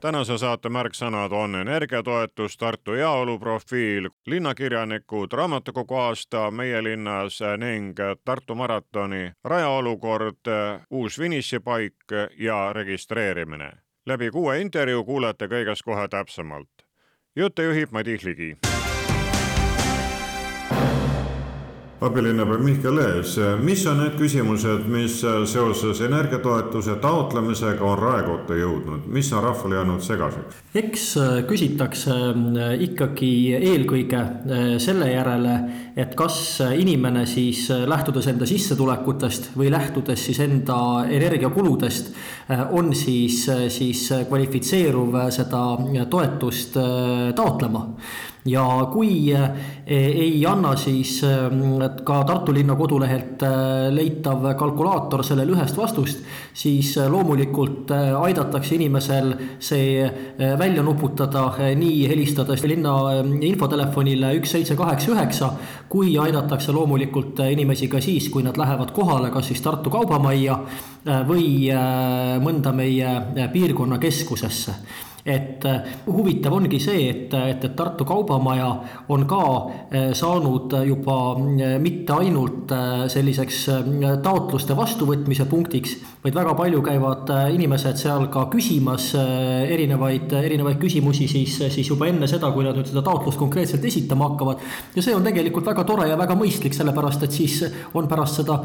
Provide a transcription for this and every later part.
tänase saate märksõnad on energiatoetus, Tartu heaolu profiil, linnakirjanikud, raamatukogu aasta meie linnas ning Tartu maratoni rajaolukord, uus finišipaik ja registreerimine. läbi kuue intervjuu kuulete kõigest kohe täpsemalt. jutte juhib Madis Ligi abilinnapea Mihkel Ees, mis on need küsimused, mis seoses energiatoetuse taotlemisega on raekotta jõudnud, mis on rahvale jäänud segaseks? eks äh, küsitakse äh, ikkagi eelkõige äh, selle järele, et kas inimene siis lähtudes enda sissetulekutest või lähtudes siis enda energiakuludest on siis, siis kvalifitseeruv seda toetust taotlema ja kui eh, ei anna siis eh, ka Tartu linna kodulehelt eh, leitav kalkulaator sellele ühest vastust, siis loomulikult aidatakse inimesel see välja nuputada nii helistades linna infotelefonile üks seitse kaheksa üheksa, kui aidatakse loomulikult inimesi ka siis, kui nad lähevad kohale, kas siis Tartu Kaubamajja või mõnda meie piirkonna keskusesse et äh, huvitav ongi see, et, et, et Tartu Kaubamaja on ka äh, saanud juba äh, mitte ainult selliseks taotluste vastuvõtmise punktiks, vaid väga palju käivad inimesed seal ka küsimas erinevaid, erinevaid küsimusi siis, siis juba enne seda, kui nad nüüd seda taotlust konkreetselt esitama hakkavad. ja see on tegelikult väga tore ja väga mõistlik, sellepärast et siis on pärast seda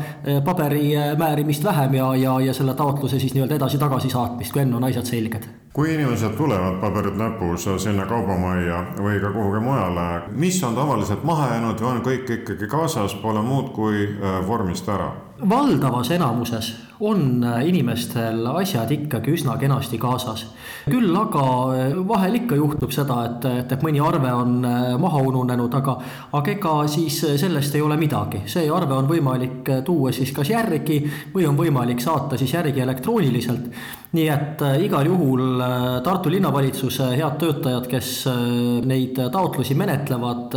paberi määrimist vähem ja, ja, ja selle taotluse siis nii-öelda edasi-tagasi saatmist, kui enne on asjad selged kui inimesed tulevad paberid näpus sinna kaubamajja või ka kuhugi mujale, mis on tavaliselt maha jäänud või on kõik ikkagi kaasas, pole muud kui äh, vormist ära? Valdavas enamuses on äh, inimestel asjad ikkagi üsna kenasti kaasas. küll aga äh, vahel ikka juhtub seda, et, et, et mõni arve on maha ununenud, aga, aga ega siis sellest ei ole midagi. see arve on võimalik tuua siis kas järgi või on võimalik saata siis järgi elektrooniliselt nii et äh, igal juhul äh, Tartu linnavalitsuse head töötajad, kes äh, neid taotlusi menetlevad,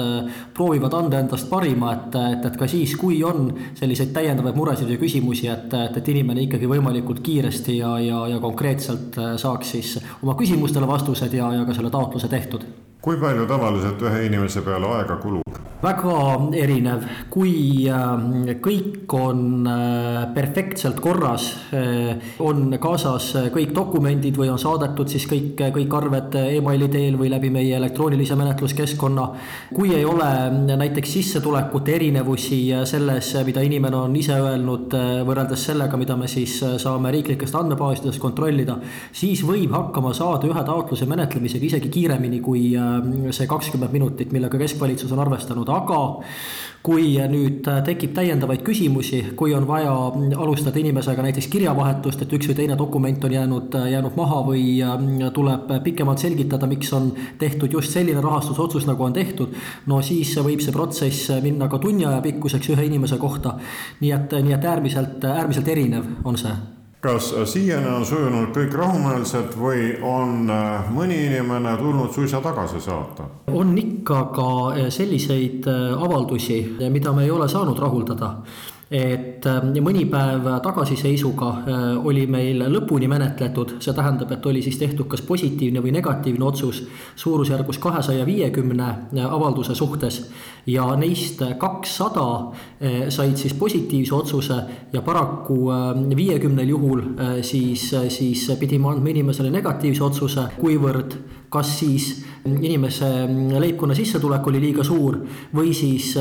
proovivad anda endast parima, et, et, et ka siis, kui on selliseid täiendavaid muresid ja küsimusi, et, et, et inimene ikkagi võimalikult kiiresti ja, ja, ja konkreetselt saaks siis oma küsimustele vastused ja, ja ka selle taotluse tehtud. Kui palju tavaliselt ühe inimese peale aega kulub? väga erinev, kui äh, kõik on äh, perfektselt korras, äh, on kaasas kõik dokumendid või on saadetud siis kõik, kõik arved emaili teel või läbi meie elektroonilise menetluskeskkonna. kui ei ole näiteks sissetulekute erinevusi selles, mida inimene on ise öelnud, võrreldes sellega, mida me siis saame riiklikest andmebaasidest kontrollida, siis võib hakkama saada ühe taotluse menetlemisega isegi kiiremini kui see kakskümmend minutit, millega keskvalitsus on arvestanud aga kui nüüd tekib täiendavaid küsimusi, kui on vaja alustada inimesega näiteks kirjavahetust, et üks või teine dokument on jäänud, jäänud maha või mm, tuleb pikemalt selgitada, miks on tehtud just selline rahastusotsus, nagu on tehtud, no siis võib see protsess minna ka tunni aja pikkuseks ühe inimese kohta. nii et, nii et äärmiselt, äärmiselt erinev on see kas siiani on sujunud kõik rahumeelselt või on äh, mõni inimene tulnud suisa tagasi saata? on ikka ka äh, selliseid äh, avaldusi, mida me ei ole saanud rahuldada et äh, mõni päev tagasiseisuga äh, oli meil lõpuni menetletud, see tähendab, et oli siis tehtud kas positiivne või negatiivne otsus suurusjärgus kahesaja viiekümne äh, avalduse suhtes. ja neist kakssada said siis positiivse otsuse ja paraku viiekümnel juhul siis, siis pidime andma inimesele negatiivse otsuse, kuivõrd kas siis inimese leibkonna sissetulek oli liiga suur või siis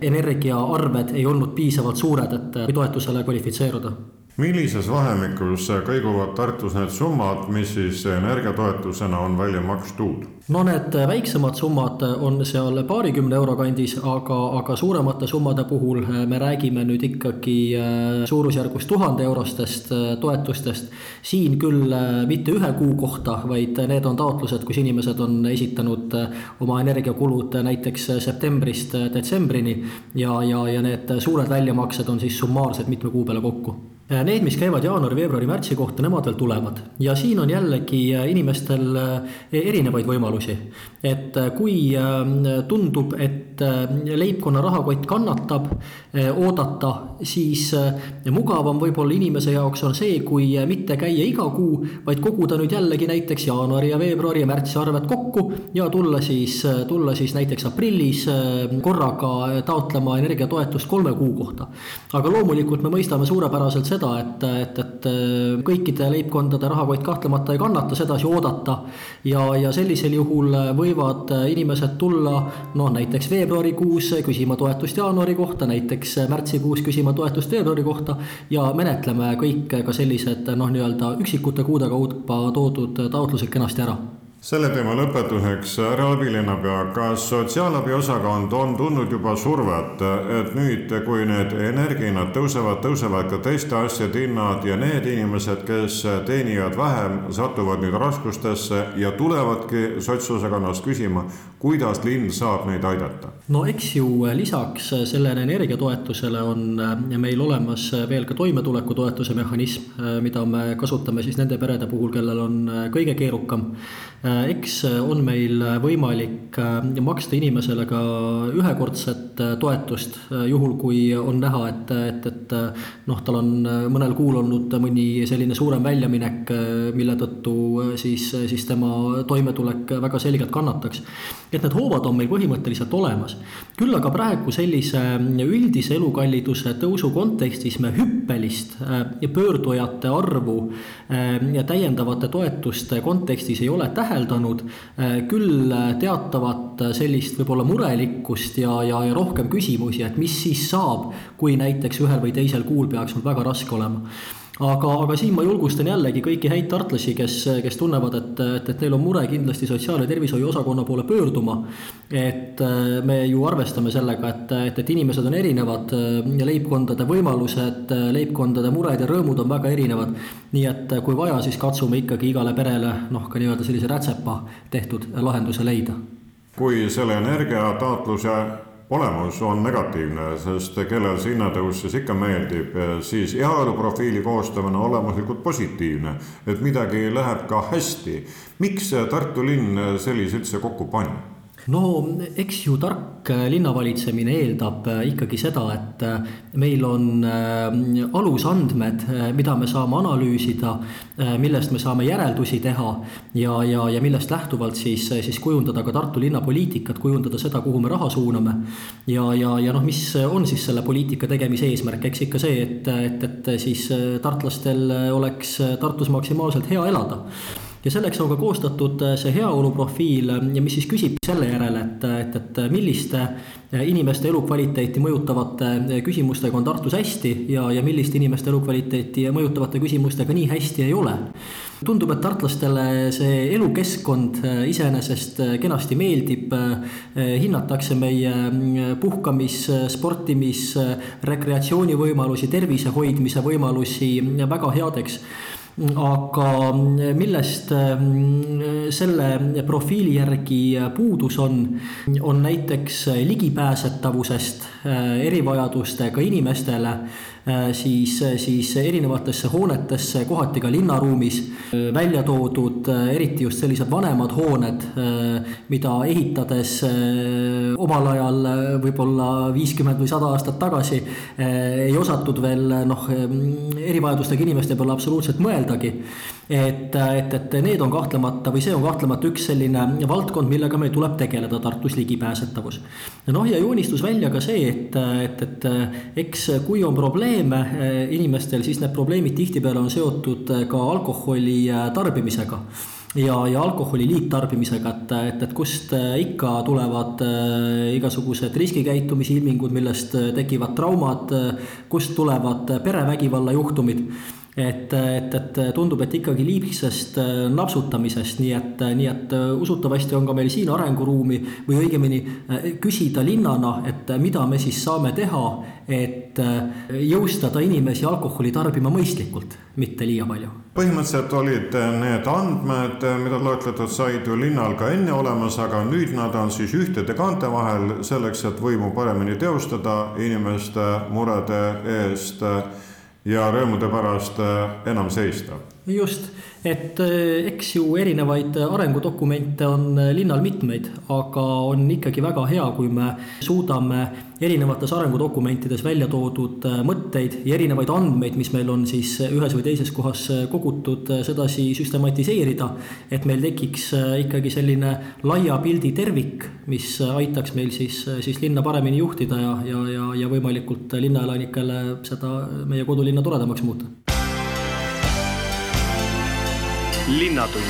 energiaarved ei olnud piisavalt suured, et äh, toetusele kvalifitseeruda millises vahemikus kõiguvad Tartus need summad, mis siis energiatoetusena on välja makstud? no need väiksemad summad on seal paarikümne euro kandis, aga, aga suuremate summade puhul me räägime nüüd ikkagi äh, suurusjärgus tuhande eurostest äh, toetustest. siin küll mitte ühe kuu kohta, vaid need on taotlused, kus inimesed on esitanud oma energiakulud näiteks septembrist detsembrini ja, ja, ja need suured väljamaksed on siis summaarsed mitme kuu peale kokku Need, mis käivad jaanuari, veebruari, märtsi kohta, nemad veel tulevad ja siin on jällegi inimestel erinevaid võimalusi. et kui tundub, et leibkonna rahakott kannatab, oodata, siis mugavam võib-olla inimese jaoks on see, kui mitte käia iga kuu, vaid koguda nüüd jällegi näiteks jaanuari ja veebruari ja märtsi arved kokku ja tulla siis, tulla siis näiteks aprillis korraga taotlema energiatoetust kolme kuu kohta. aga loomulikult me mõistame suurepäraselt seda, et, et, et kõikide leibkondade rahakott kahtlemata ei kannata sedasi oodata. ja, ja sellisel juhul võivad inimesed tulla noh, näiteks veebruarikuus küsima toetust jaanuari kohta, näiteks märtsikuus küsima toetust veebruari kohta. ja menetleme kõik ka sellised noh, nii-öelda üksikute kuude kaupa toodud taotlused kenasti ära selle teema lõpetuseks, härra abilinnapea, kas sotsiaalabi osakond on tundnud juba survet, et nüüd, kui need energiahinnad tõusevad, tõusevad ka teiste asjade hinnad ja need inimesed, kes teenivad vähem, satuvad nüüd raskustesse ja tulevadki sotsosakonnast küsima, kuidas linn saab neid aidata? no eks ju lisaks sellele energiatoetusele on meil olemas veel ka toimetulekutoetuse mehhanism, mida me kasutame siis nende perede puhul, kellel on kõige keerukam eks on meil võimalik äh, maksta inimesele ka ühekordset äh, toetust, äh, juhul kui on näha, et, et, et noh, tal on mõnel kuul olnud mõni selline suurem väljaminek, mille tõttu siis, siis tema toimetulek väga selgelt kannataks. et need hoovad on meil põhimõtteliselt olemas. küll aga praegu sellise üldise elukalliduse tõusu kontekstis me hüppelist pöördujate arvu ja täiendavate toetuste kontekstis ei ole täheldanud täheldanud äh, küll äh, teatavat äh, sellist võib-olla murelikkust ja, ja, ja rohkem küsimusi, et mis siis saab, kui näiteks ühel või teisel kuul peaks mul väga raske olema aga, aga siin ma julgustan jällegi kõiki häid tartlasi, kes, kes tunnevad, et, et, et neil on mure kindlasti sotsiaal- ja tervishoiu osakonna poole pöörduma. et äh, me ju arvestame sellega, et, et, et inimesed on erinevad ja leibkondade võimalused, leibkondade mured ja rõõmud on väga erinevad. nii et kui vaja, siis katsume ikkagi igale perele noh, ka nii-öelda sellise rätsepa tehtud lahenduse leida. kui selle energiataotluse olemus on negatiivne, sest kellel see hinnatõus siis ikka meeldib, siis heaoluprofiili koostamine olemuslikult positiivne, et midagi läheb ka hästi. miks Tartu linn sellise üldse kokku pani? No eks ju tark linnavalitsemine eeldab äh, ikkagi seda, et äh, meil on äh, alusandmed, mida me saame analüüsida, millest me saame järeldusi teha ja, ja, ja millest lähtuvalt siis, siis kujundada ka Tartu linna poliitikat, kujundada seda, kuhu me raha suuname. ja, ja, ja noh, mis on siis selle poliitika tegemise eesmärk, eks ikka see, et, et, et siis tartlastel oleks Tartus maksimaalselt hea elada ja selleks on ka koostatud äh, see heaoluprofiil. Äh, mis siis küsib selle järele, et, et, et milliste äh, inimeste elukvaliteeti mõjutavate küsimustega on Tartus hästi ja, ja milliste inimeste elukvaliteeti mõjutavate küsimustega nii hästi ei ole. tundub, et tartlastele see elukeskkond iseenesest kenasti meeldib, hinnatakse meie puhkamis, sportimis, rekreatsioonivõimalusi, tervise hoidmise võimalusi väga headeks aga millest mm, selle profiili järgi puudus on, on näiteks ligipääsetavusest äh, erivajadustega inimestele siis, äh, siis erinevatesse hoonetesse, kohati ka linnaruumis äh, välja toodud eriti just sellised vanemad hooned, mida ehitades omal ajal võib-olla viiskümmend või sada aastat tagasi ei osatud veel noh, erivajadustega inimeste peale absoluutselt mõeldagi et, et, et need on kahtlemata või see on kahtlemata üks selline valdkond, millega meil tuleb tegeleda, Tartus ligipääsetavus. noh, ja joonistus välja ka see, et, et, et eks kui on probleeme eh, inimestel, siis need probleemid tihtipeale on seotud ka alkoholi eh, tarbimisega ja, ja alkoholi liigtarbimisega, et, et, et kust eh, ikka tulevad igasugused riskikäitumise ilmingud, millest tekivad traumad, kust tulevad perevägivalla juhtumid et, et, et tundub, et ikkagi liigsest äh, napsutamisest, nii et, nii et äh, usutavasti on ka meil siin arenguruumi või õigemini äh, küsida linnana, et mida me siis saame teha, et jõustada inimesi alkoholi tarbima mõistlikult, mitte liiga palju. põhimõtteliselt olid need andmed, mida loetletud said ju linnal ka enne olemas, aga nüüd nad on siis ühtede kaante vahel selleks, et võimu paremini teostada inimeste murede eest ja rõõmude pärast enam seista. just et eh, eks ju erinevaid arengudokumente on eh, linnal mitmeid, aga on ikkagi väga hea, kui me suudame erinevates arengudokumentides välja toodud eh, mõtteid ja erinevaid andmeid, mis meil on siis ühes või teises kohas kogutud, sedasi süstematiseerida. et meil tekiks ikkagi selline laia pildi tervik, mis aitaks meil siis, siis linna paremini juhtida ja, ja, ja, ja võimalikult linnaelanikele seda meie kodulinna toredamaks muuta linnatund.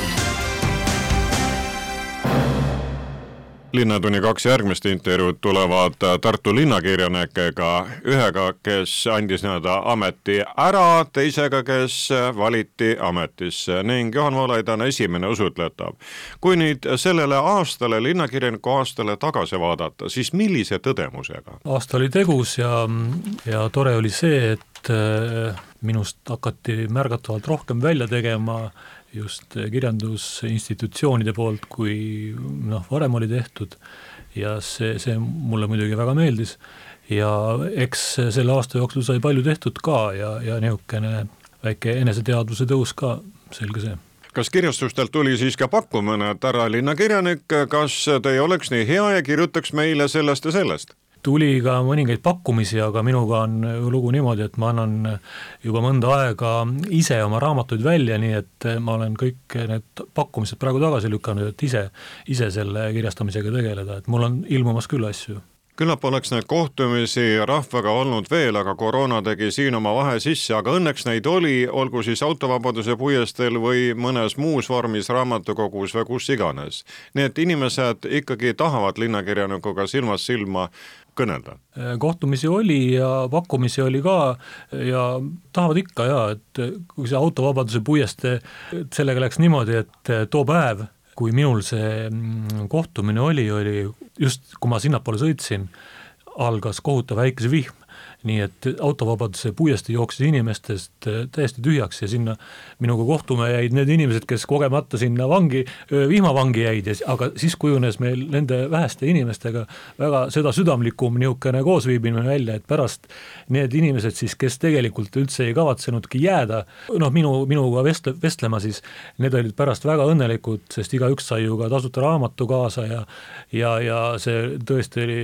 linnatunni kaks järgmist intervjuud tulevad Tartu linnakirjanikega, ühega, kes andis nii-öelda ameti ära, teisega, kes valiti ametisse ning Juhan Voolaid on esimene usutletav. kui nüüd sellele aastale, linnakirjaniku aastale tagasi vaadata, siis millise tõdemusega? aasta oli tegus ja, ja tore oli see, et äh, minust hakati märgatavalt rohkem välja tegema just kirjandusinstitutsioonide poolt, kui noh, varem oli tehtud. Ja see, see mulle muidugi väga meeldis. Ja eks selle aasta jooksul sai palju tehtud ka ja, ja niisugune väike eneseteadvuse tõus ka, selge see. Kas kirjastustelt tuli siis ka pakkumine, et härra linnakirjanik, kas te ei oleks nii hea ja kirjutaks meile sellest ja sellest? Tuli ka mõningaid pakkumisi, aga minuga on lugu niimoodi, et ma annan juba mõnda aega ise oma raamatuid välja, nii et ma olen kõik need pakkumised praegu tagasi lükanud, et ise, ise selle kirjastamisega tegeleda, et mul on ilmumas küll asju küllap oleks neid kohtumisi rahvaga olnud veel, aga koroona tegi siin oma vahe sisse, aga õnneks neid oli, olgu siis Autovabaduse puiesteel või mõnes muus vormis raamatukogus või kus iganes. nii et inimesed ikkagi tahavad linnakirjanikuga silmast silma kõnelda? kohtumisi oli ja pakkumisi oli ka ja tahavad ikka ja, et kui see Autovabaduse puiestee, sellega läks niimoodi, et too päev kui minul see mm, kohtumine oli, oli just, kui ma sinnapoole sõitsin, algas kohutav väikesevihm nii et autovabaduse puiestee jooksis inimestest äh, täiesti tühjaks ja sinna minuga kohtuma jäid need inimesed, kes kogemata sinna vangi, vihmavangi jäid ja aga siis kujunes meil nende väheste inimestega väga seda südamlikum niisugune koosviibimine välja, et pärast need inimesed siis, kes tegelikult üldse ei kavatsenudki jääda, noh, minu, minuga vestle, vestlema siis, need olid pärast väga õnnelikud, sest igaüks sai ju ka tasuta raamatu kaasa ja ja, ja see tõesti oli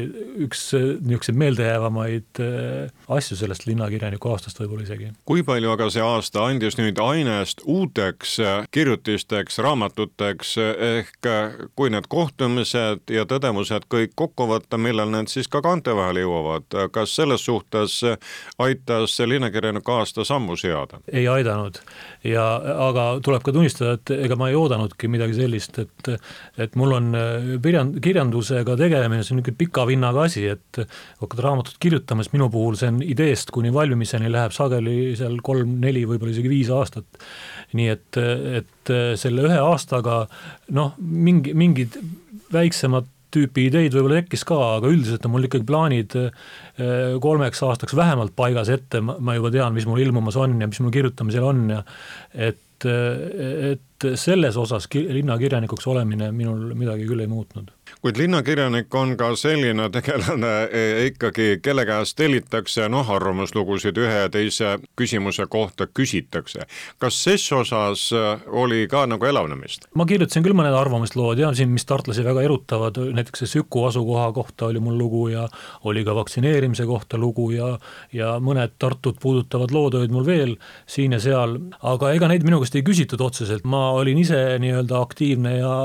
üks niisuguseid meeldejäävamaid äh, asju sellest linnakirjaniku aastast võib-olla isegi. kui palju aga see aasta andis nüüd ainest uuteks äh, kirjutisteks, raamatuteks, ehk äh, kui need kohtumised ja tõdemused kõik kokku võtta, millal need siis ka kaante vahele jõuavad, kas selles suhtes aitas see linnakirjaniku aasta sammu seada? ei aidanud ja aga tuleb ka tunnistada, et ega ma ei oodanudki midagi sellist, et et mul on kirjand-, äh, kirjandusega tegelemine, see on niisugune pika vinnaga asi, et hakkad raamatut kirjutama, siis minu puhul puhul see on ideest kuni valmimiseni läheb sageli seal kolm-neli, võib-olla isegi viis aastat. nii et, et selle ühe aastaga noh, mingi, mingid väiksemad tüüpi ideid võib-olla tekkis ka, aga üldiselt on mul ikkagi plaanid eh, kolmeks aastaks vähemalt paigas ette, ma juba tean, mis mul ilmumas on ja mis mul kirjutamisel on ja et, et selles osas linnakirjanikuks olemine minul midagi küll ei muutnud kuid linnakirjanik on ka selline tegelane e, ikkagi, kelle käest tellitakse noh, arvamuslugusid ühe ja teise küsimuse kohta küsitakse. kas ses osas e, oli ka nagu elavnemist? ma kirjutasin küll mõned arvamuslood ja siin, mis tartlasi väga erutavad, näiteks see Süku asukoha kohta oli mul lugu ja oli ka vaktsineerimise kohta lugu ja ja mõned Tartut puudutavad lood olid mul veel siin ja seal, aga ega neid minu käest ei küsitud otseselt, ma olin ise nii-öelda aktiivne ja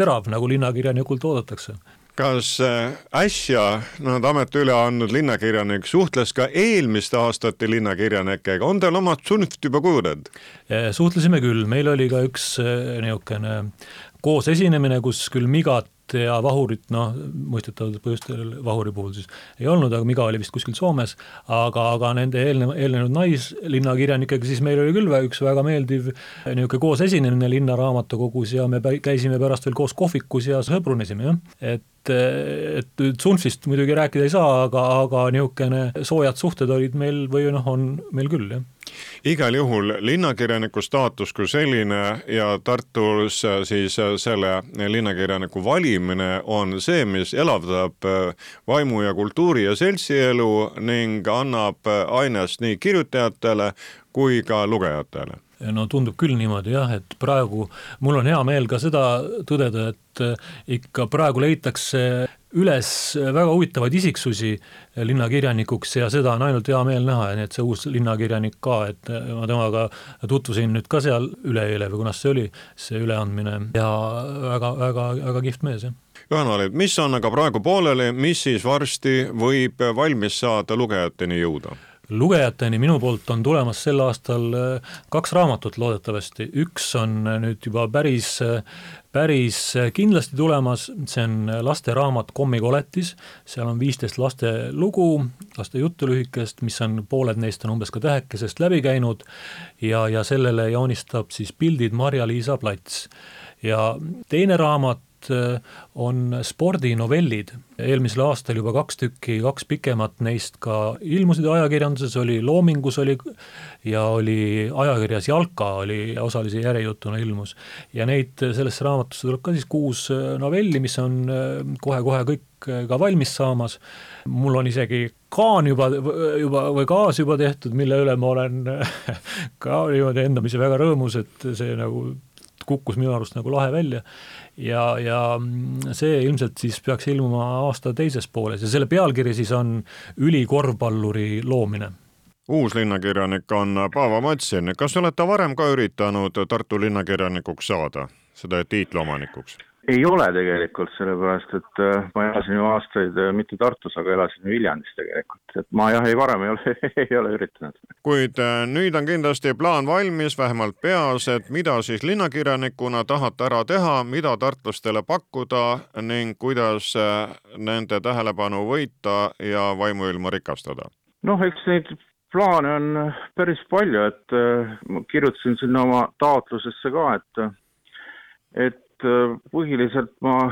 terav, nagu linnakirjanikult oodatakse. Kas äh, äsja nad ameti üle andnud linnakirjanik suhtles ka eelmiste aastate linnakirjanikega, on teil omad sunft juba kujunenud? Äh, suhtlesime küll, meil oli ka üks äh, niisugune koos esinemine, kus küll Migat ja vahurit, noh, mõistetavatel põhjustel vahuri puhul siis ei olnud, aga Miga oli vist kuskil Soomes, aga, aga nende eelnev, eelnenud naislinnakirjanikega siis meil oli küll üks väga meeldiv niisugune koos esinemine Linnaraamatukogus ja me käisime pärast veel koos kohvikus ja sõbrunesime, jah. et, et Sunfist muidugi rääkida ei saa, aga, aga niisugune soojad suhted olid meil või noh, on meil küll, jah igal juhul linnakirjaniku staatus kui selline ja Tartus siis selle linnakirjaniku valimine on see, mis elavdab vaimu ja kultuuri ja seltsielu ning annab ainest nii kirjutajatele kui ka lugejatele no tundub küll niimoodi jah, et praegu mul on hea meel ka seda tõdeda, et ikka praegu leitakse üles väga huvitavaid isiksusi linnakirjanikuks ja seda on ainult hea meel näha, nii et see uus linnakirjanik ka, et ma temaga tutvusin nüüd ka seal üleeile või kunas see oli, see üleandmine ja väga, väga, väga kihvt mees, jah. Juhan-Valid, mis on aga praegu pooleli, mis siis varsti võib valmis saada lugejateni jõuda? Lugejateni minu poolt on tulemas sel aastal äh, kaks raamatut loodetavasti, üks on äh, nüüd juba päris, äh, päris kindlasti tulemas, see on lasteraamat Kommikoletis, seal on viisteist laste lugu, laste juttu lühikest, mis on, pooled neist on umbes ka tähekesest läbi käinud ja, ja sellele joonistab siis pildid Marja-Liisa Plats. ja teine raamat on spordinovellid, eelmisel aastal juba kaks tükki, kaks pikemat neist ka ilmusid ajakirjanduses, oli Loomingus oli ja oli ajakirjas Jalka oli osalise järjejutuna ilmus. ja neid, sellesse raamatusse tuleb ka siis kuus äh, novelli, mis on äh, kohe-kohe kõik ka valmis saamas, mul on isegi kaan juba, juba või kaas juba tehtud, mille üle ma olen ka niimoodi endamisi väga rõõmus, et see nagu kukkus minu arust nagu lahe välja. Ja, ja see ilmselt siis peaks ilmuma aasta teises pooles ja selle pealkiri siis on Ülikorvpalluri loomine. Uus linnakirjanik on Paavo Matsin, kas olete varem ka üritanud Tartu linnakirjanikuks saada, seda tiitliomanikuks? Ei ole tegelikult, sellepärast et äh, ma elasin ju aastaid äh, mitte Tartus, aga elasin Viljandis tegelikult, et ma jah, ei varem ei ole ei ole üritanud. kuid äh, nüüd on kindlasti plaan valmis, vähemalt peas, et mida siis linnakirjanikuna tahate ära teha, mida tartlastele pakkuda ning kuidas nende tähelepanu võita ja vaimuilma rikastada? noh, eks neid plaane on päris palju, et ma kirjutasin sinna oma taotlusesse ka, et et Äh, põhiliselt ma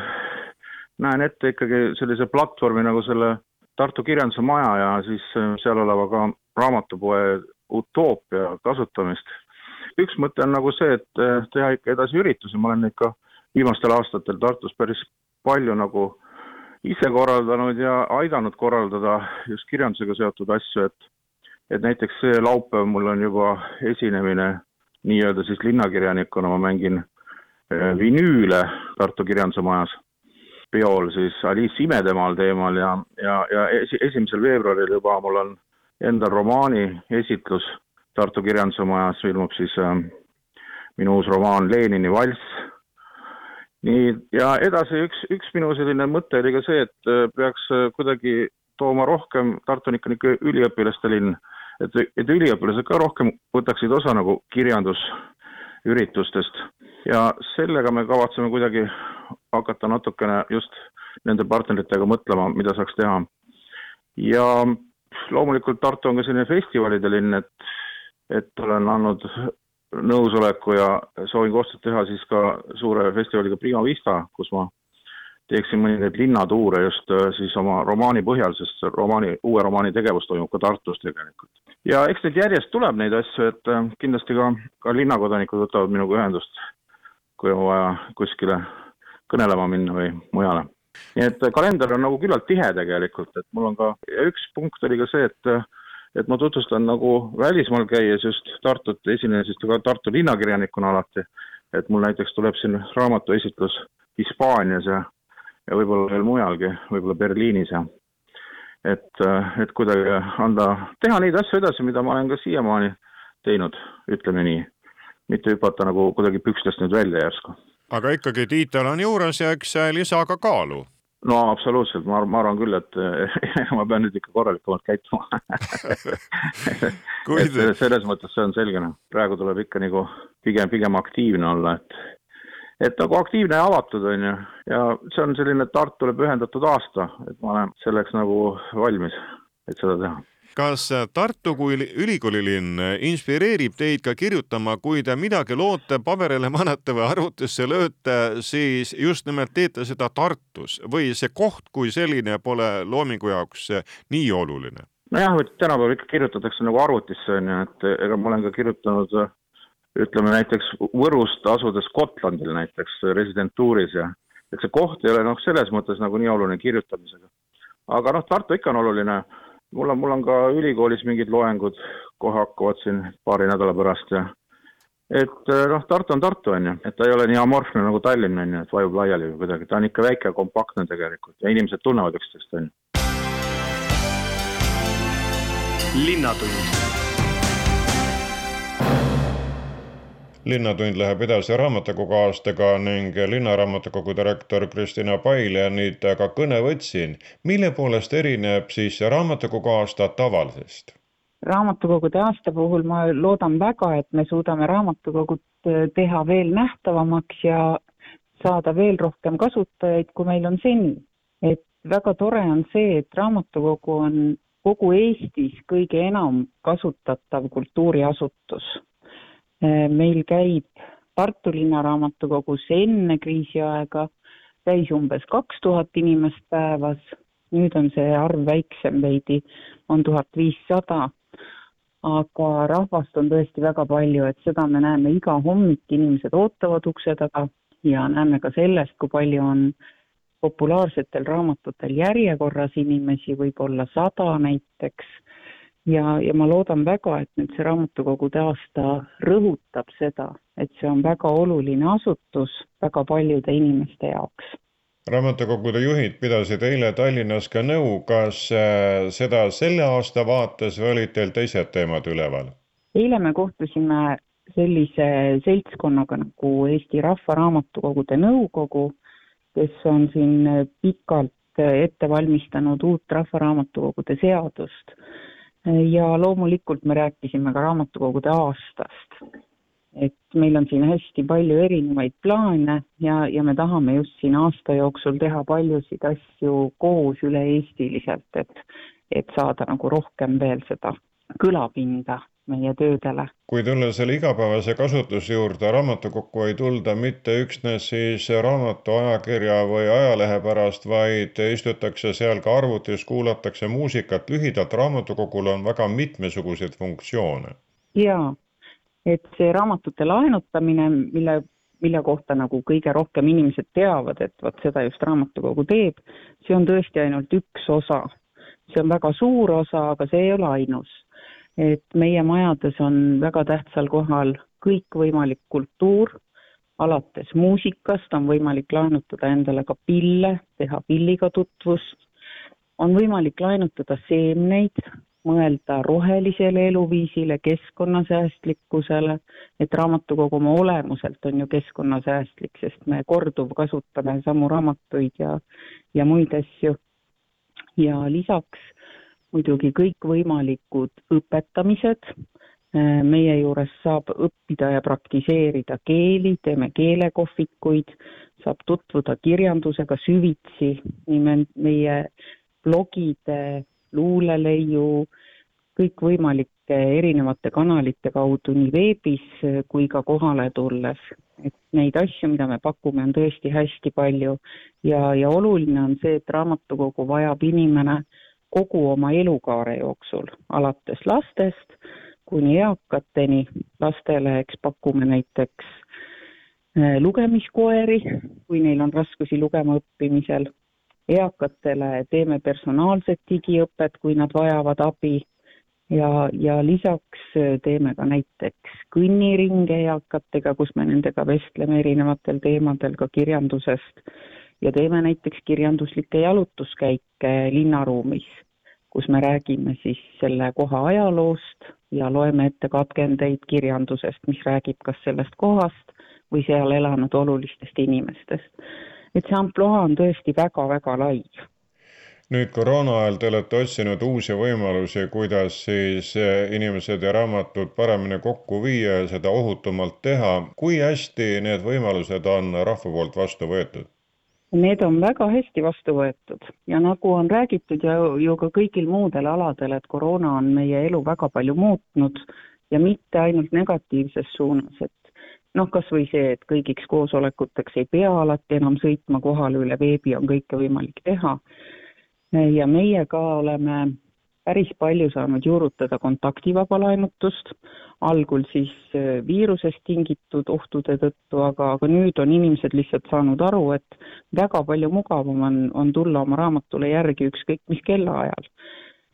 näen ette ikkagi sellise platvormi nagu selle Tartu Kirjanduse Maja ja siis äh, seal oleva ka raamatupoe utoopia kasutamist. üks mõte on nagu see, et äh, teha ikka edasi üritusi, ma olen ikka viimastel aastatel Tartus päris palju nagu ise korraldanud ja aidanud korraldada just kirjandusega seotud asju, et et näiteks see laupäev mul on juba esinemine nii-öelda siis linnakirjanikuna, ma mängin vinüüle Tartu Kirjanduse Majas peol siis Alice Imedemaal teemal ja, ja, ja esi, esimesel veebruaril juba mul on endal romaani esitlus Tartu Kirjanduse Majas, ilmub siis äh, minu uus romaan Lenini valss. nii, ja edasi üks, üks minu selline mõte oli ka see, et äh, peaks äh, kuidagi tooma rohkem, Tartu on ikka niisugune üliõpilaste linn, et, et üliõpilased ka rohkem võtaksid osa nagu kirjandusüritustest ja sellega me kavatseme kuidagi hakata natukene just nende partneritega mõtlema, mida saaks teha. ja loomulikult Tartu on ka selline festivalide linn, et, et olen andnud nõusoleku ja soovin koostööd teha siis ka suure festivaliga Prima Vista, kus ma teeksin mõningaid linnatuure just äh, siis oma romaani põhjal, sest romaani, uue romaani tegevus toimub ka Tartus tegelikult. ja eks neid järjest tuleb neid asju, et äh, kindlasti ka, ka linnakodanikud võtavad minuga ühendust kui on vaja kuskile kõnelema minna või mujale. nii et kalender on nagu küllalt tihe tegelikult, et mul on ka, ja üks punkt oli ka see, et et ma tutvustan nagu välismaal käies just Tartut, esinen siis ka Tartu linnakirjanikuna alati, et mul näiteks tuleb siin raamatuesitlus Hispaanias ja ja võib-olla veel mujalgi, võib-olla Berliinis ja. Et, et kuidagi anda, teha neid asju edasi, mida ma olen ka siiamaani teinud, ütleme nii mitte hüpata nagu kuidagi pükstest nüüd välja järsku. aga ikkagi tiitel on juures ja eks lisa ka kaalu. No absoluutselt, ma, ma arvan küll, et ma pean nüüd ikka korralikumalt käituma. Kuid... et selles mõttes see on selge, noh, praegu tuleb ikka nagu pigem, pigem aktiivne olla, et et nagu aktiivne ja avatud, on ju, ja see on selline Tartule pühendatud aasta, et ma olen selleks nagu valmis, et seda teha kas Tartu kui ülikoolilinn inspireerib teid ka kirjutama, kui te midagi loote, paberile panete või arvutisse lööte, siis just nimelt teete seda Tartus või see koht kui selline pole loomingu jaoks nii oluline? nojah, et tänapäeval ikka kirjutatakse nagu arvutisse, on ju, et ega ma olen ka kirjutanud ütleme näiteks Võrust asudes Gotlandil näiteks residentuuris ja et see koht ei ole noh, selles mõttes nagu nii oluline kirjutamisega. aga noh, Tartu ikka on oluline, mul on, mul on ka ülikoolis mingid loengud, kohe hakkavad siin paari nädala pärast ja et noh, Tartu on Tartu, on ju, et ta ei ole nii amorfne nagu Tallinn, on ju, et vajub laiali või kuidagi, ta on ikka väike ja kompaktne tegelikult ja inimesed tunnevad üksteist, on ju. linnatund linnatund läheb edasi raamatukogu aastaga ning Linnaraamatukogu direktor Kristina Pail ja nüüd ka kõne võtsin. mille poolest erineb siis raamatukogu aasta tavalisest? raamatukogude aasta puhul ma loodan väga, et me suudame raamatukogud teha veel nähtavamaks ja saada veel rohkem kasutajaid, kui meil on seni. et väga tore on see, et raamatukogu on kogu Eestis kõige enam kasutatav kultuuriasutus Äh, meil käib Tartu Linnaraamatukogus enne kriisiaega, käis umbes kaks tuhat inimest päevas, nüüd on see arv väiksem veidi, on tuhat viissada. aga rahvast on tõesti väga palju, et seda me näeme iga hommik, inimesed ootavad ukse taga ja näeme ka sellest, kui palju on populaarsetel raamatutel järjekorras inimesi, võib-olla sada näiteks ja, ja ma loodan väga, et nüüd see raamatukogude aasta rõhutab seda, et see on väga oluline asutus väga paljude inimeste jaoks. raamatukogude juhid pidasid eile Tallinnas ka nõu, kas äh, seda selle aasta vaates või olid teil teised teemad üleval? eile me kohtusime sellise seltskonnaga nagu Eesti Rahva Raamatukogude Nõukogu, kes on siin pikalt ette valmistanud uut rahvaraamatukogude seadust ja loomulikult me rääkisime ka raamatukogude aastast. et meil on siin hästi palju erinevaid plaane ja, ja me tahame just siin aasta jooksul teha paljusid asju koos üle-eestiliselt, et, et saada nagu rohkem veel seda kõlapinda meie töödele. kui tulla selle igapäevase kasutuse juurde, raamatukokku ei tulda mitte üksnes siis raamatu, ajakirja või ajalehe pärast, vaid istutakse seal ka arvutis, kuulatakse muusikat, lühidalt raamatukogul on väga mitmesuguseid funktsioone. jaa, et see raamatute laenutamine, mille mille kohta nagu kõige rohkem inimesed teavad, et vot seda just raamatukogu teeb, see on tõesti ainult üks osa. see on väga suur osa, aga see ei ole ainus et meie majades on väga tähtsal kohal kõikvõimalik kultuur, alates muusikast on võimalik laenutada endale ka pille, teha pilliga tutvust, on võimalik laenutada seemneid, mõelda rohelisele eluviisile, keskkonnasäästlikkusele, et raamatukogu oma olemuselt on ju keskkonnasäästlik, sest me korduvkasutame samu raamatuid ja, ja muid asju. ja lisaks muidugi kõikvõimalikud õpetamised, meie juures saab õppida ja praktiseerida keeli, teeme keelekohvikuid, saab tutvuda kirjandusega süvitsi, meie blogide, luuleleiu, kõikvõimalike erinevate kanalite kaudu nii veebis kui ka kohale tulles. et neid asju, mida me pakume, on tõesti hästi palju ja, ja oluline on see, et raamatukogu vajab inimene kogu oma elukaare jooksul, alates lastest kuni eakateni. lastele, eks pakume näiteks äh, lugemiskoeri, kui neil on raskusi lugema õppimisel. eakatele teeme personaalset digiõpet, kui nad vajavad abi ja, ja lisaks äh, teeme ka näiteks kõnniringe eakatega, kus me nendega vestleme erinevatel teemadel ka kirjandusest ja teeme näiteks kirjanduslikke jalutuskäike linnaruumis, kus me räägime siis selle koha ajaloost ja loeme ette katkendeid kirjandusest, mis räägib kas sellest kohast või seal elanud olulistest inimestest. et see ampluaa on tõesti väga-väga lai nüüd koroona ajal te olete otsinud uusi võimalusi, kuidas siis inimesed ja raamatud paremini kokku viia ja seda ohutumalt teha. kui hästi need võimalused on rahva poolt vastu võetud? Need on väga hästi vastu võetud ja nagu on räägitud ja ju ka kõigil muudel aladel, et koroona on meie elu väga palju muutnud ja mitte ainult negatiivses suunas, et noh, kas või see, et kõigiks koosolekuteks ei pea alati enam sõitma kohale, üle veebi on kõike võimalik teha. ja meie ka oleme päris palju saanud juurutada kontaktivaba laenutust, algul siis äh, viirusest tingitud ohtude tõttu, aga, aga nüüd on inimesed lihtsalt saanud aru, et väga palju mugavam on, on tulla oma raamatule järgi ükskõik mis kellaajal.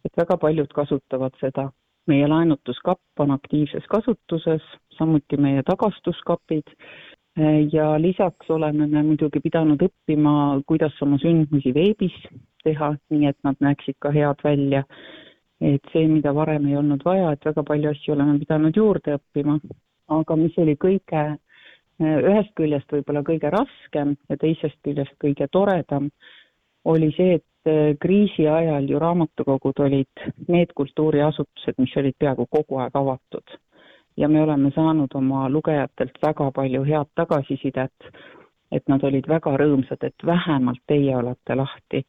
et väga paljud kasutavad seda. meie laenutuskapp on aktiivses kasutuses, samuti meie tagastuskapid ja lisaks oleme me muidugi pidanud õppima, kuidas oma sündmusi veebis teha, nii et nad näeksid ka head välja. et see, mida varem ei olnud vaja, et väga palju asju oleme pidanud juurde õppima. aga mis oli kõige, ühest küljest võib-olla kõige raskem ja teisest küljest kõige toredam, oli see, et kriisi ajal ju raamatukogud olid need kultuuriasutused, mis olid peaaegu kogu aeg avatud ja me oleme saanud oma lugejatelt väga palju head tagasisidet, et nad olid väga rõõmsad, et vähemalt teie olete lahti.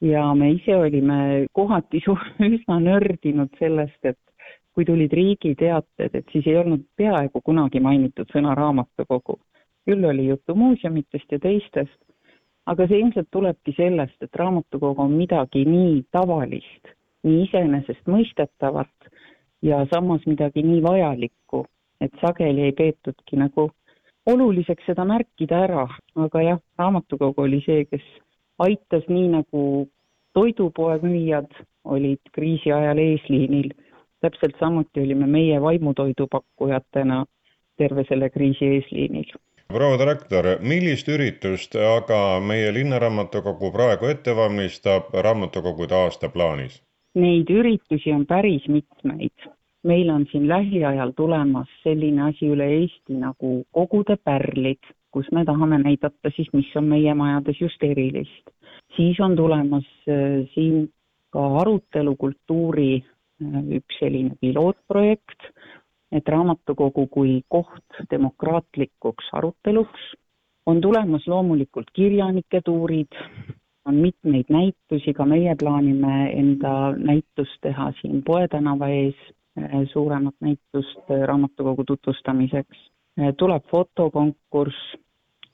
ja me ise olime kohati üsna nördinud sellest, et kui tulid riigiteated, et siis ei olnud peaaegu kunagi mainitud sõna raamatukogu. küll oli juttu muuseumitest ja teistest, aga see ilmselt tulebki sellest, et raamatukogu on midagi nii tavalist, nii iseenesestmõistetavat ja samas midagi nii vajalikku, et sageli ei peetudki nagu oluliseks seda märkida ära, aga jah, raamatukogu oli see, kes aitas nii nagu toidupoe müüjad olid kriisi ajal eesliinil, täpselt samuti olime meie vaimutoidu pakkujatena terve selle kriisi eesliinil proua direktor, millist üritust aga meie linnaraamatukogu praegu ette valmistab raamatukogude aastaplaanis? Neid üritusi on päris mitmeid. meil on siin lähiajal tulemas selline asi üle Eesti nagu kogude pärlid, kus me tahame näidata siis, mis on meie majades just erilist. siis on tulemas äh, siin ka arutelukultuuri äh, üks selline pilootprojekt, et raamatukogu kui koht demokraatlikuks aruteluks on tulemas loomulikult kirjanike tuurid, on mitmeid näitusi, ka meie plaanime enda näitust teha siin Poe tänava ees, eh, suuremat näitust eh, raamatukogu tutvustamiseks. Tuleb fotokonkurss,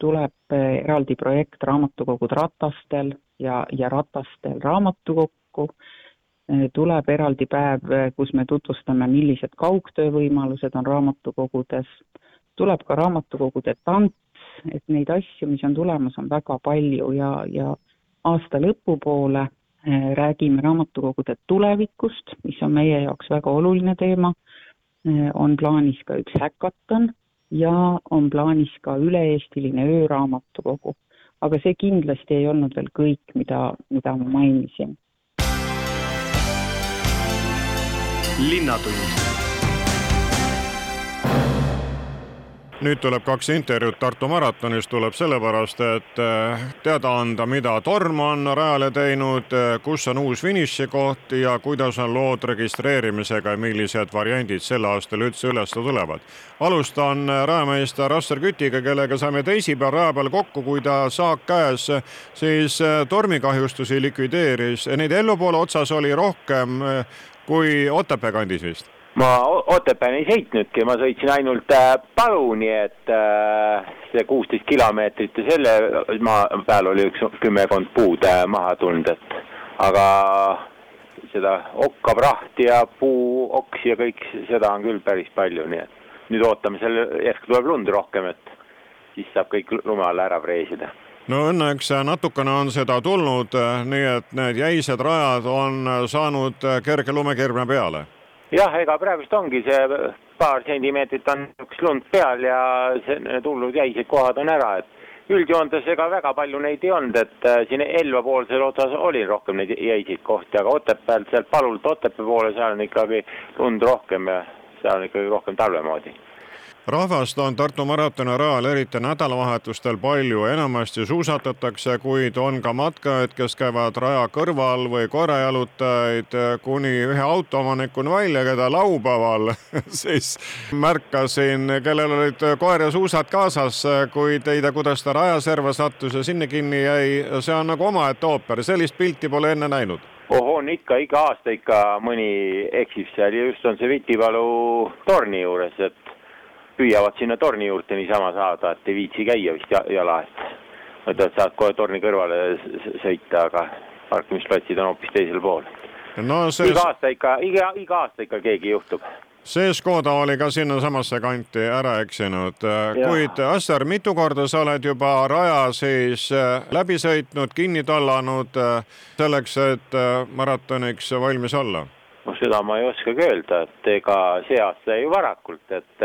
tuleb eraldi projekt Raamatukogud ratastel ja, ja ratastel raamatukokku, tuleb eraldi päev, kus me tutvustame, millised kaugtöövõimalused on raamatukogudes, tuleb ka raamatukogude tants, et neid asju, mis on tulemas, on väga palju ja, ja aasta lõpupoole eh, räägime raamatukogude tulevikust, mis on meie jaoks väga oluline teema, eh, on plaanis ka üks häkaton ja on plaanis ka üle-eestiline ööraamatukogu. aga see kindlasti ei olnud veel kõik, mida, mida ma mainisin. Linnatund nüüd tuleb kaks intervjuud Tartu maratonist, tuleb sellepärast, et eh, teada anda, mida Torm on rajale teinud, eh, kus on uus finišikoht ja kuidas on lood registreerimisega ja millised variandid sel aastal üldse üles tulevad. alustan eh, rajameister Asser Kütiga, kellega saime teisipäeval raja peal kokku, kui ta saak käes siis tormikahjustusi likvideeris. Neid Ellu poole otsas oli rohkem kui Otepää kandis vist? Ma Otepääni ei sõitnudki, ma sõitsin ainult äh, Palu, nii et äh, see kuusteist kilomeetrit ja selle maa peal oli üks kümmekond puud äh, maha tulnud, et aga seda okkaprahti ja puuoksi ja kõik seda on küll päris palju, nii et nüüd ootame selle, järsku tuleb lund rohkem, et siis saab kõik lume alla ära preesida no õnneks natukene on seda tulnud, nii et need jäised rajad on saanud kerge lumekirve peale. Jah, ega praegust ongi see paar sentimeetrit on niisugust lund peal ja see, need hullud jäised kohad on ära, et üldjoontes ega väga palju neid ei olnud, et äh, siin Elva poolsel otsas oli rohkem neid jäiseid kohti, aga Otepäält sealt Palult Otepää poole, seal on ikkagi lund rohkem ja seal on ikkagi rohkem talve moodi rahvast on Tartu maratoni rajal eriti nädalavahetustel palju, enamasti suusatatakse, kuid on ka matkajaid, kes käivad raja kõrval või koerajalutajaid kuni ühe autoomanikuni välja, keda laupäeval siis märkasin, kellel olid koer ja suusad kaasas, kuid ei tea, kuidas ta rajaserva sattus ja sinna kinni jäi. see on nagu omaette ooper, sellist pilti pole enne näinud. On ikka, iga aasta ikka mõni eksib seal ja just on see Vitipalu torni juures, et püüavad sinna torni juurde niisama saada, et ei viitsi käia vist jala, et mõtlevad, saad kohe torni kõrvale sõita, aga parkimisplatsid on hoopis teisel pool. no see iga aasta ikka, iga, iga aasta ikka keegi juhtub see Škoda oli ka sinnasamasse kanti ära eksinud, kuid Assar, mitu korda sa oled juba raja siis äh, läbi sõitnud, kinni tallanud äh, selleks, et äh, maratoniks valmis olla? no seda ma ei oskagi öelda, et ega see aasta jäi ju varakult, et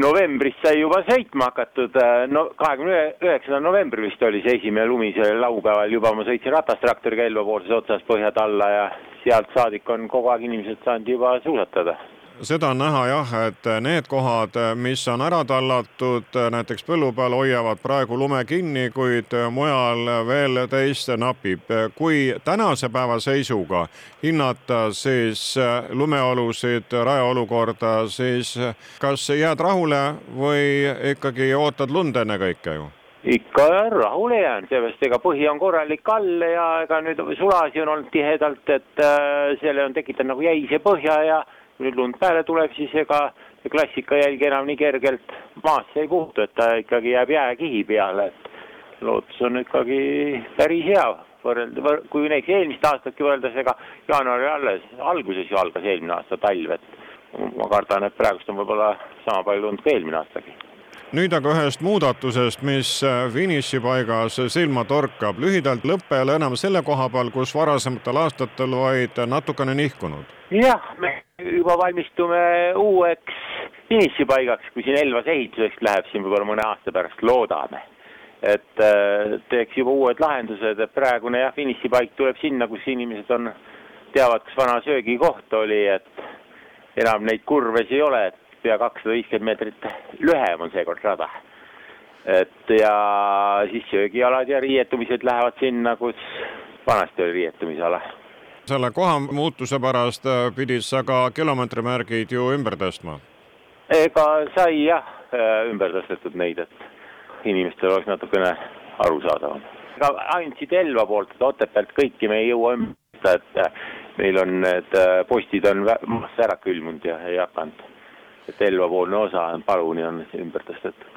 novembris sai juba sõitma hakatud, no kahekümne üheksandal novembril vist oli see esimene lumi, see laupäeval. Juba ma sõitsin ratastraktoriga Elva poolses otsas põhjad alla ja sealt saadik on kogu aeg inimesed saanud juba suusatada seda on näha jah, et need kohad, mis on ära tallatud näiteks põllu peal, hoiavad praegu lume kinni, kuid mujal veel teist napib. kui tänase päeva seisuga hinnata siis lumeolusid, rajaolukorda, siis kas jääd rahule või ikkagi ootad lund ennekõike ju? ikka rahule jään, seepärast ega põhi on korralik all ja ega nüüd sulasi on olnud tihedalt, et äh, selle on tekitanud nagu jäise põhja ja kui nüüd lund peale tuleb, siis ega see klassika jälgi enam nii kergelt maasse ei puutu, et ta ikkagi jääb jääkihi peale, et lootus on ikkagi päris hea võrrelda, kui näiteks eelmist aastatki võrreldes, ega jaanuari alles, alguses ju algas eelmine aasta talv, et ma kardan, et praegust on võib-olla sama palju lund kui eelmine aastagi nüüd aga ühest muudatusest, mis finišipaigas silma torkab. lühidalt ole enam selle koha peal, kus varasematel aastatel vaid natukene nihkunud. jah, me juba valmistume uueks finišipaigaks, kui siin Elvas ehituseks läheb siin võib-olla mõne aasta pärast, loodame. et äh, teeks juba uued lahendused, et praegune jah, finišipaik tuleb sinna, kus inimesed on, teavad, kus vana söögikoht oli, et enam neid kurvesid ei ole, et pea kakssada viiskümmend meetrit lühem on seekord rada. et ja siis söögialad ja riietumised lähevad sinna, kus vanasti oli riietumisala. Selle koha muutuse pärast äh, pidid sa ka kilomeetrimärgid ju ümber tõstma? ega sai jah äh, ümber tõstetud neid, et inimestel oleks natukene arusaadavam. ega ainult siit Elva poolt, Otepäält kõiki me ei jõua ümber tõsta, et äh, meil on need postid on maasse ära külmunud ja ei hakanud et Elva-poolne osa paluni on ümber tõstetud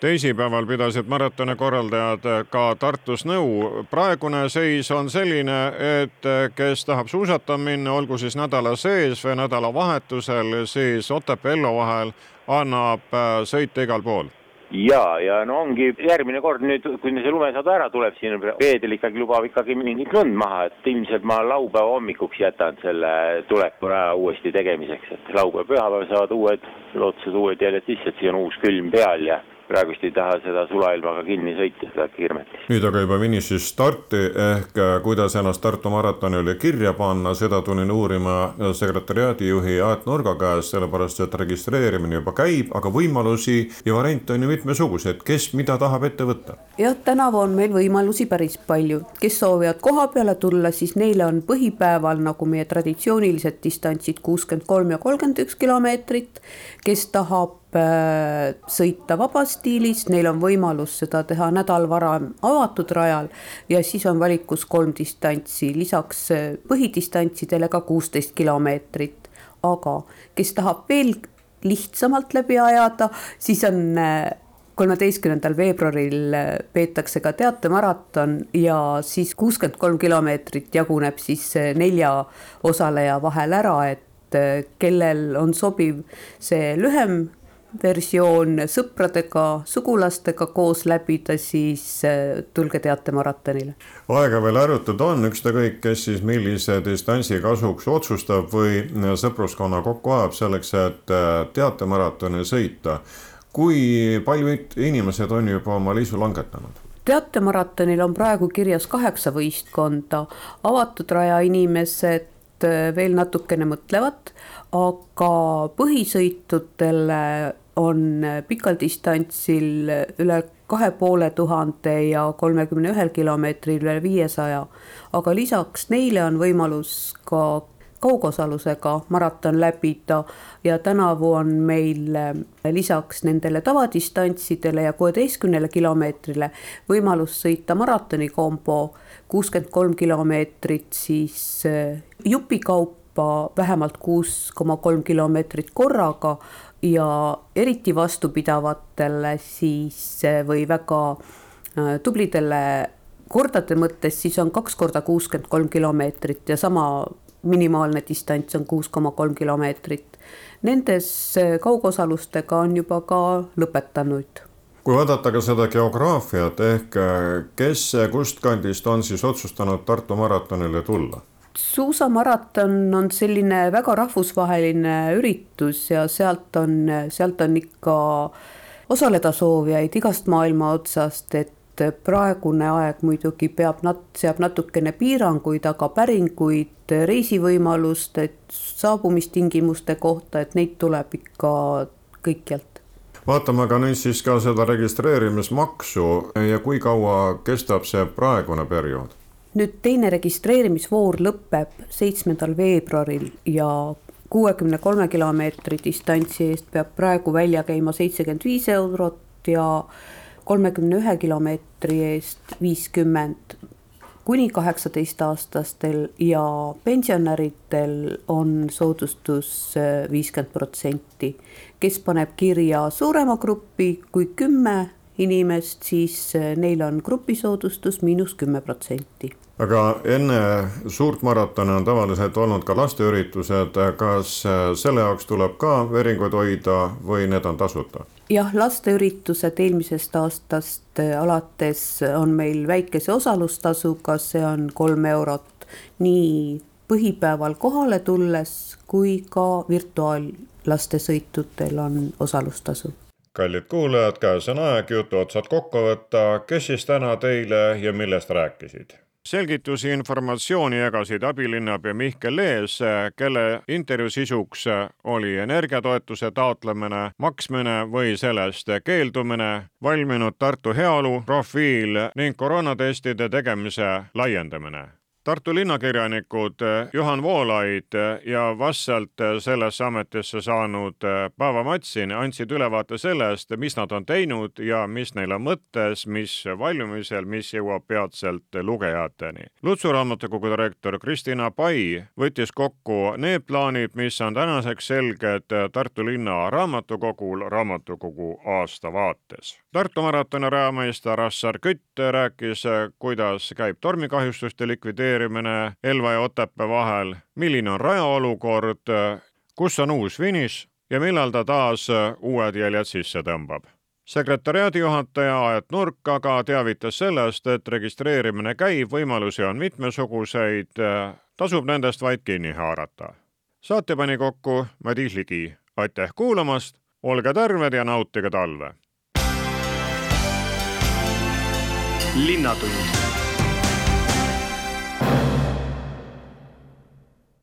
teisipäeval pidasid maratoni korraldajad ka Tartus nõu. praegune seis on selline, et kes tahab suusatama minna, olgu siis nädala sees või nädalavahetusel, siis Otepää-Ello vahel annab sõita igal pool ja, ja no ongi järgmine kord nüüd, kui see lumesadu ära tuleb, siin reedel ikkagi lubab ikkagi mingit lund maha, et ilmselt ma laupäeva hommikuks jätan selle tuleku ära uuesti tegemiseks, et laupäev-pühapäev saavad uued lootused, uued jäljed sisse, et siis on uus külm peal ja praegust ei taha seda sulailmaga kinni sõita, seda kirmetis. nüüd aga juba finišist starti ehk äh, kuidas ennast Tartu maratonile kirja panna, seda tulin uurima sekretäriaadi juhi Aet Nurga käest, sellepärast et registreerimine juba käib, aga võimalusi ja variante on ju mitmesuguseid, kes mida tahab ette võtta? jah, tänavu on meil võimalusi päris palju, kes soovivad koha peale tulla, siis neile on põhipäeval nagu meie traditsioonilised distantsid kuuskümmend kolm ja kolmkümmend üks kilomeetrit, kes tahab sõita vabas stiilis, neil on võimalus seda teha nädal varem avatud rajal ja siis on valikus kolm distantsi, lisaks äh, põhidistantsidele ka kuusteist kilomeetrit. aga kes tahab veel lihtsamalt läbi ajada, siis on äh, kolmeteistkümnendal veebruaril peetakse ka teatemaraton ja siis kuuskümmend kolm kilomeetrit jaguneb siis nelja osaleja vahel ära, et kellel on sobiv see lühem versioon sõpradega, sugulastega koos läbida, siis äh, tulge teatemarattonile. aega veel arutada on, ükskõik, kes siis millise distantsi kasuks otsustab või sõpruskonna kokku ajab selleks, et äh, teatemaratoni sõita. kui paljud inimesed on juba oma liisu langetanud? teatemaratonil on praegu kirjas kaheksa võistkonda, avatud raja inimesed äh, veel natukene mõtlevad aga põhisõitudele on pikal distantsil üle kahe poole tuhande ja kolmekümne ühel kilomeetril üle viiesaja. aga lisaks neile on võimalus ka kaugosalusega maraton läbida ja tänavu on meil lisaks nendele tavadistantsidele ja kuueteistkümnele kilomeetrile võimalus sõita maratonikombo kuuskümmend kolm kilomeetrit siis jupikaupa vähemalt kuus koma kolm kilomeetrit korraga ja eriti vastupidavatele siis või väga äh, tublidele kordade mõttes, siis on kaks korda kuuskümmend kolm kilomeetrit ja sama minimaalne distants on kuus koma kolm kilomeetrit. Nendes kaugosalustega on juba ka lõpetanud kui vaadata ka seda geograafiat ehk kes kustkandist on siis otsustanud Tartu maratonile tulla? Suusamaraton on selline väga rahvusvaheline üritus ja sealt on, sealt on ikka osaleda soovijaid igast maailma otsast, et praegune aeg muidugi peab nat-, seab natukene piiranguid, aga päringuid reisivõimalust, et saabumistingimuste kohta, et neid tuleb ikka kõikjalt. vaatame aga nüüd siis ka seda registreerimismaksu ja kui kaua kestab see praegune periood? Nüüd teine registreerimisvoor lõpeb seitsmendal veebruaril ja kuuekümne kolme kilomeetri distantsi eest peab praegu välja käima seitsekümmend viis eurot ja kolmekümne ühe kilomeetri eest viiskümmend kuni kaheksateistaastastel ja pensionäridel on soodustus viiskümmend protsenti. kes paneb kirja suurema grupi kui kümme inimest, siis neil on grupisoodustus miinus kümme protsenti aga enne suurt maratoni on tavaliselt olnud ka lasteüritused, kas selle jaoks tuleb ka veringuid hoida või need on tasuta? jah, lasteüritused eelmisest aastast alates on meil väikese osalustasuga, see on kolm eurot nii põhipäeval kohale tulles kui ka virtuaallastesõitudel on osalustasu. Kallid kuulajad, käes on aeg jutu otsad kokku võtta, kes siis täna teile ja millest rääkisid selgitusi informatsiooni jagasid abilinnapea Mihkel Lees, kelle intervjuu sisuks oli energiatoetuse taotlemine, maksmine või sellest keeldumine, valminud Tartu heaolu profiil ning koroonatestide tegemise laiendamine Tartu linnakirjanikud eh, Juhan Voolaid eh, ja vastselt eh, sellesse ametisse saanud Paavo Matsin andsid ülevaate sellest, mis nad on teinud ja mis neil on mõttes, mis valmimisel, mis jõuab peatselt lugejateni. Lutsu raamatukogu direktor Kristina Pai võttis kokku need plaanid, mis on tänaseks selged Tartu linna raamatukogul raamatukogu aastavaates. Tartu maratoni rajameister Assar Kütt rääkis, kuidas käib tormikahjustuste likvideerimine, likvideerimine Elva ja Otepää vahel, milline on raja olukord, kus on uus finiš ja millal ta taas uued jäljed sisse tõmbab. sekretäriaadi juhataja Aet Nurk aga teavitas sellest, et registreerimine käib, võimalusi on mitmesuguseid, tasub nendest vaid kinni haarata. saate pani kokku Madis Ligi, aitäh kuulamast, olge terved ja nautige talve. linnatund